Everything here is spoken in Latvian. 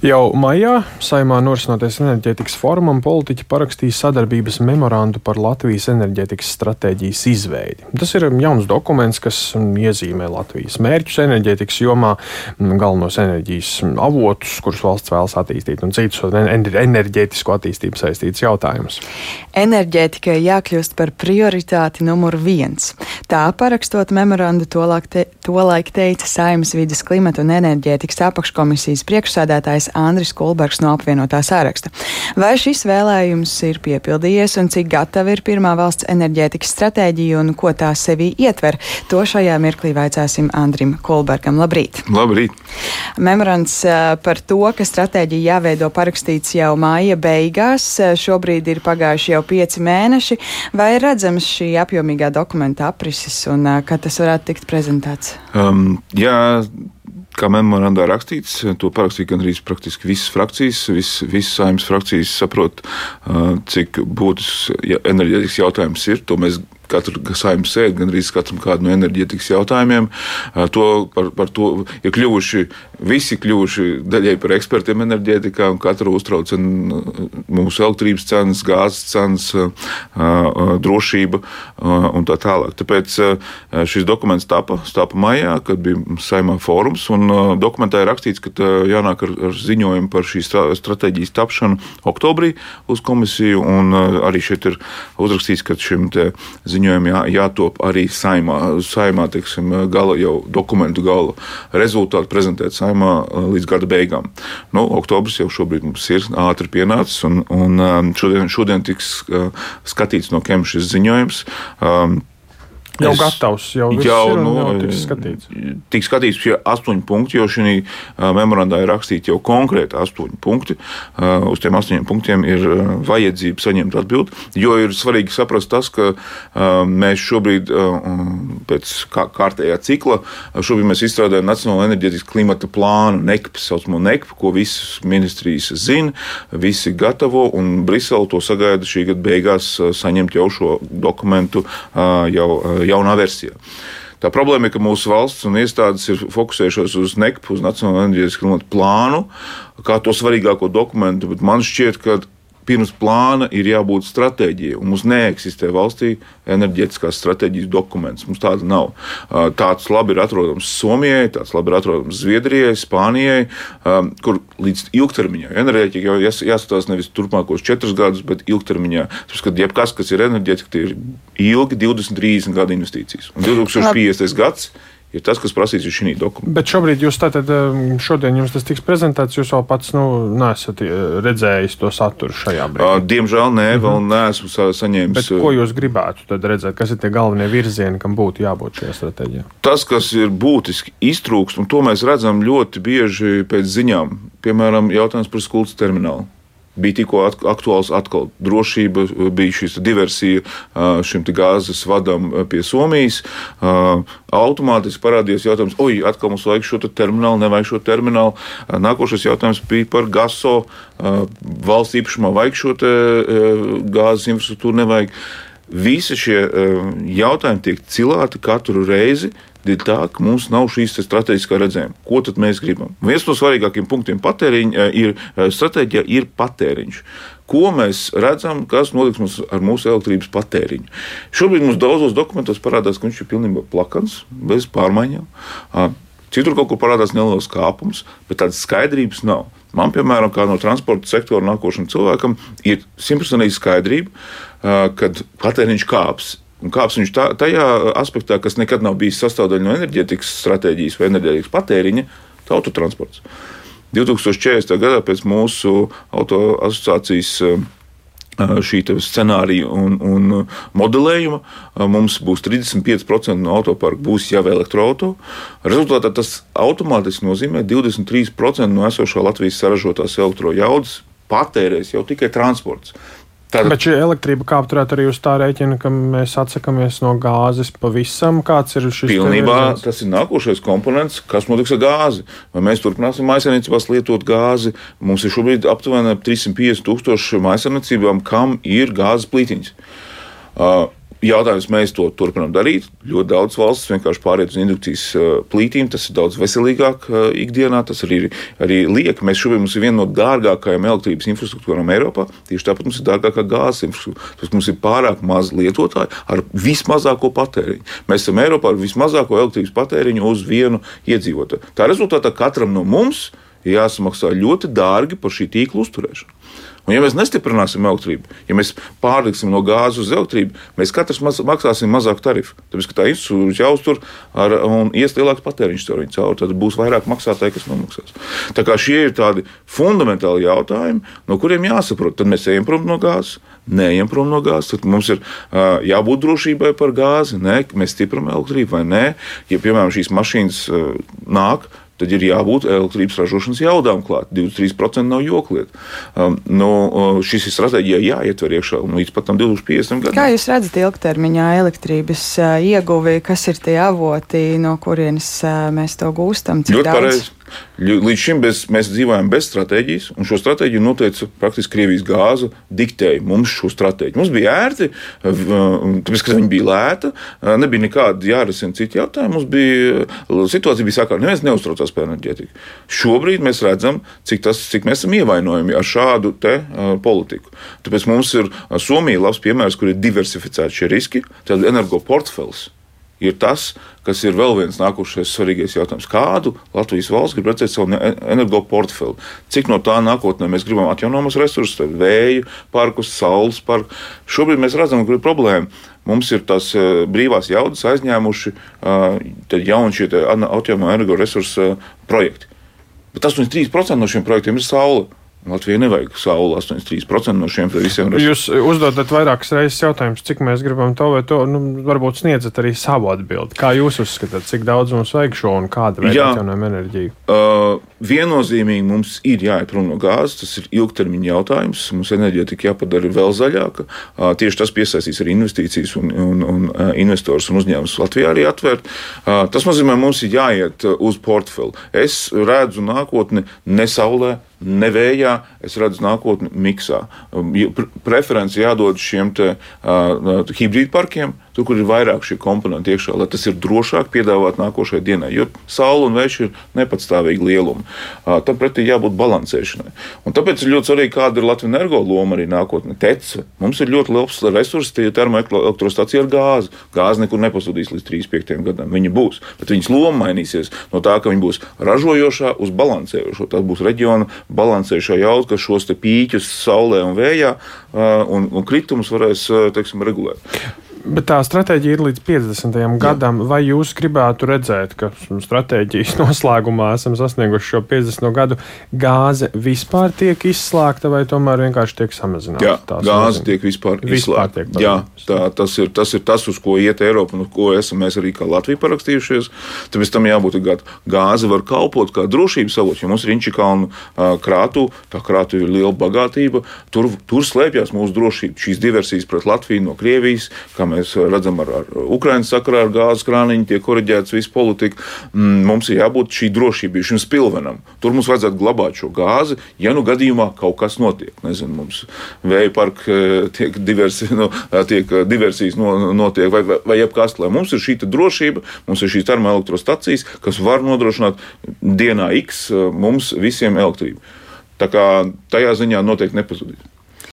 Jau maijā saimā norisinoties enerģētikas formam, politiķi parakstīja sadarbības memorandu par Latvijas enerģētikas stratēģijas izveidi. Tas ir jauns dokuments, kas iezīmē Latvijas mērķus enerģētikas jomā, galvenos enerģijas avotus, kurus valsts vēlas attīstīt, un citus enerģētisko attīstību saistītus jautājumus. Enerģētikai jākļūst par prioritāti numur viens. Tā parakstot memorandu tolaik te, to teica Saimas vidas klimata un enerģētikas apakškomisijas priekšsādātājs Andris Kulbergs no apvienotā sāraksta. Vai šis vēlējums ir piepildījies un cik gatava ir pirmā valsts enerģētikas stratēģija un ko tā sevī ietver? To šajā mirklī vaicāsim Andrim Kulbergam. Labrīt! Labrīt! Memorands par to, ka stratēģija jāveido parakstīts jau māja beigās. Šobrīd ir pagājuši jau pieci mēneši. Vai ir redzams šī apjomīgā dokumenta aprises un kad tas varētu tikt prezentēts? Um, jā, kā memorandā rakstīts, to parakstīja gandrīz praktiski visas frakcijas. Vis, visas saimnes frakcijas saprot, cik būtisks enerģētikas jautājums ir. To mēs katru saimnes sēdi, gandrīz katram kādu no enerģētikas jautājumiem. To, par, par to ir kļuvuši, visi kļuvuši daļai par ekspertiem enerģētikā, un katru uztrauc mūsu elektrības cenas, gāzes cenas, drošība un tā tālāk. Tāpēc šis dokuments tapa, tapa maijā, kad bija saimā fórums, un dokumentā ir rakstīts, ka jānāk ar, ar ziņojumu par šīs stratēģijas tapšanu oktobrī uz komisiju, un arī šeit ir uzrakstīts, ka šim ziņojumam ziņojumi jā, jātop arī saimā. Saimā teiksim, gala jau dokumentu gala rezultātu prezentēt saimā uh, līdz gada beigām. Nu, oktobris jau šobrīd mums ir ātri pienācis, un, un um, šodien, šodien tiks uh, skatīts no kem šis ziņojums. Um, Jau es, gatavs, jau, jau, nu, jau tiks skatīts. Tiks skatīts šie astoņi punkti, jo šī memorandā ir rakstīti jau konkrēti astoņi punkti. Uz tiem astoņiem punktiem ir vajadzība saņemt atbildi, jo ir svarīgi saprast tas, ka mēs šobrīd pēc kārtējā cikla, šobrīd mēs izstrādājam Nacionālo enerģētikas klimata plānu, NEKP, saucamo NEKP, ko visas ministrijas zina, visi gatavo, un Brisele to sagaida šī gada beigās saņemt jau šo dokumentu jau jaunā versijā. Tā problēma ir, ka mūsu valsts un iestādes ir fokusējušās uz NECP, uz Nacionālo enerģijas plānu, kā to svarīgāko dokumentu, bet man šķiet, ka pirms plāna ir jābūt stratēģijai. Mums neeksistē valstī enerģētiskās stratēģijas dokuments. Mums tāda nav. Tāds labi ir atrodams Somijai, tāds labi ir atrodams Zviedrijai, Spānijai, kur līdz ilgtermiņā enerģētika jau jāskatās nevis turpmākos četrus gadus, bet ilgtermiņā. Tāpēc, kad jebkas, kas ir enerģētika, tie ir ilgi 20, 30 gadu investīcijas. Un 2050. gads ir tas, kas prasīts šī dokumentā. Bet šobrīd jūs tātad, um, šodien jums tas tiks prezentēts, jūs vēl pats nu, nesat uh, redzējis to saturu šajā brīdī. Diemžēl nē, vēl mm -hmm. neesmu saņēmis. Bet ko jūs gribētu redzēt, kas ir tie galvenie virzieni, kam būtu jābūt šajā stratēģijā? Tas, kas ir būtiski iztrūkst, un to mēs redzam ļoti bieži pēc ziņām, piemēram, jautājums par skultas terminālu bija tikko aktuāls atkal drošība, bija šī diversija šim gāzes vadam pie Somijas. Automātiski parādījās jautājums, oi, atkal mums vajag šo terminālu, nevajag šo terminālu. Nākošais jautājums bija par GASO valsts īpašumā, vajag šo gāzes infrastruktūru, nevajag. Visi šie jautājumi tiek cilāti katru reizi, ir tā, ka mums nav šīs strateģiskā redzējuma. Ko tad mēs gribam? Viens no svarīgākajiem punktiem patēriņa eh, ir eh, stratēģija, ir patēriņš. Ko mēs redzam, kas notiks mums ar mūsu elektrības patēriņu? Šobrīd mums daudzos dokumentos parādās, ka viņš ir pilnībā plakans, bez pārmaiņām. Citur kaut kur parādās neliels kāpums, bet tādas skaidrības nav. Man, piemēram, kā no transporta sektora nākošam cilvēkam, ir simtprocentīga skaidrība, kad patēriņš kāps Un kāps viņš tā, tajā aspektā, kas nekad nav bijis sastāvdaļa no enerģētikas stratēģijas vai enerģētikas patēriņa, tā autotransports. 2040. gadā pēc mūsu auto asociācijas šī scenārija un, un modelējuma mums būs 35% no autoparka būs jau elektroautorāta. Rezultātā tas automātiski nozīmē 23% no esošā Latvijas saražotās elektrojaudas patērēs jau tikai transports. Tātad... Bet šī elektrība kā apturēt arī uz tā rēķina, ka mēs atsakāmies no gāzes pavisam? Kāds ir šis Pilnībā tas ir nākošais komponents, kas notiks ar gāzi. Vai mēs turpināsim maisaimniecībās lietot gāzi? Mums ir šobrīd aptuveni 350 tūkstoši maisaimniecībām, kam ir gāzes plītiņas. Uh, Jautājums, mēs to turpinām darīt. Ļoti daudz valsts vienkārši pāriet uz indukcijas uh, plītīm. Tas ir daudz veselīgāk uh, ikdienā. Tas arī, arī liek. Mēs šobrīd mums ir viena no dārgākajām elektrības infrastruktūrām Eiropā. Tieši tāpat mums ir dārgākā gāzes infrastruktūra. Mums ir pārāk maz lietotāju ar vismazāko patēriņu. Mēs esam Eiropā ar vismazāko elektrības patēriņu uz vienu iedzīvotāju. Tā rezultātā katram no mums ir jāsamaksā ļoti dārgi par šī tīkla uzturēšanu. Un, ja mēs nestiprināsim elektrību, ja mēs pārliksim no gāzes uz elektrību, mēs katrs maz, maksāsim mazāku tarifu. Tāpēc, ka tā infrastruktūra jāuztur ar, un ies lielāks patēriņš caur viņu cauri, tad būs vairāk maksātāji, kas nomaksās. Tā kā šie ir tādi fundamentāli jautājumi, no kuriem jāsaprot, tad mēs ejam prom no gāzes. Neejam prom no gāzes, tad mums ir uh, jābūt drošībai par gāzi. Nē, mēs stiprinām elektrību vai nē. Ja, piemēram, šīs mašīnas uh, nāk, tad ir jābūt elektrības ražošanas jaudām klāt. 23% nav jokliet. Um, nu, šis ir stratēģijā jāietver iekšā līdz pat 2050 gadam. Kā jūs redzat ilgtermiņā elektrības uh, ieguvi, kas ir tie avoti, no kurienes uh, mēs to gūstam? Ļoti pareizi. Līdz šim bez, mēs dzīvojam bez stratēģijas, un šo stratēģiju noteica praktiski Krievijas gāze, diktēja mums šo stratēģiju. Mums bija ērti, tāpēc, ka viņa bija lēta, nebija nekāda jārisina citi jautājumi. Mums bija situācija, bija sākā, neviens neuztraucās par enerģētiku. Šobrīd mēs redzam, cik, tas, cik mēs esam ievainojami ar šādu te, uh, politiku. Tāpēc mums ir Somija labs piemērs, kur ir diversificēti šie riski, tad energoportfels ir tas, kas ir vēl viens nākošais svarīgais jautājums. Kādu Latvijas valsts grib redzēt savu energoportfeli? Cik no tā nākotnē mēs gribam atjaunojamus resursus, vēju parkus, saules parku? Šobrīd mēs redzam, kur ir problēma. Mums ir tās eh, brīvās jaudas aizņēmuši eh, jauni šie atjaunojamu energoresursu eh, projekti. Bet 83% no šiem projektiem ir saule. Latvijai nevajag sauli 83% no šiem visiem. Jūs uzdodat vairākas reizes jautājumus, cik mēs gribam to vai to. Nu, varbūt sniedzat arī savu atbildi. Kā jūs uzskatāt, cik daudz mums vajag šo un kāda veida atjaunojumu enerģiju? Uh, viennozīmīgi mums ir jāiet prom no gāzes. Tas ir ilgtermiņa jautājums. Mums enerģētika jāpadara vēl zaļāka. Uh, tieši tas piesaistīs arī investīcijas un, un, un uh, investors un uzņēmums Latvijā arī atvērt. Uh, tas nozīmē, mums ir jāiet uz portfeli. Es redzu nākotni ne saulē nevējā, es redzu nākotni miksā. Um, preferenci jādod šiem te, uh, hibrīdparkiem, tur, kur ir vairāk šie komponenti iekšā, lai tas ir drošāk piedāvāt nākošajai dienai. Jo saule un vējš ir nepatstāvīgi lielumi. Tam pretī jābūt balansēšanai. Un tāpēc ir ļoti svarīgi, kāda ir Latvijas energo loma arī nākotnē. Tece. Mums ir ļoti liels resurss, tie ir termoelektrostacija ar gāzi. Gāze nekur nepazudīs līdz 35 gadam. Viņa būs, bet viņas loma mainīsies no tā, ka viņa būs ražojošā uz balansējošo. Tas būs reģiona balansējošā jauda, kas šos pīķus saulē un vējā un, un kritumus varēs teiksim, regulēt. Bet tā stratēģija ir līdz 50. Jā. gadam. Vai jūs gribētu redzēt, ka stratēģijas noslēgumā esam sasnieguši šo 50. gadu gāze vispār tiek izslēgta vai tomēr vienkārši tiek samazināta? Jā, gāze tiek vispār, vispār izslēgta. Tiek Jā, tā, tas, ir, tas ir tas, uz ko iet Eiropa un uz ko esam mēs arī kā Latvija parakstījušies. Tāpēc tam jābūt gatavam. Gāze var kalpot kā drošības avots, jo mums ir Inčikalnu krātu, tā krātu ir liela bagātība. Tur, tur slēpjas mūsu drošība. Šīs diversijas pret Latviju no Krievijas, kā mēs redzam ar, ar Ukraiņas sakarā, ar gāzes krāniņu, tiek korģēts viss politika. Mm, mums ir jābūt šī drošībai, šim spilvenam. Tur mums vajadzētu glabāt šo gāzi, ja nu gadījumā kaut kas notiek. Nezinu, mums vēja parka eh, tiek, diversi, no, nu, tiek diversijas no, notiek, vai, vai, vai jebkas, mums ir šī drošība, mums ir šīs termoelektrostacijas, kas var nodrošināt dienā X eh, mums visiem elektrību. Tā kā tajā ziņā noteikti nepazudīs.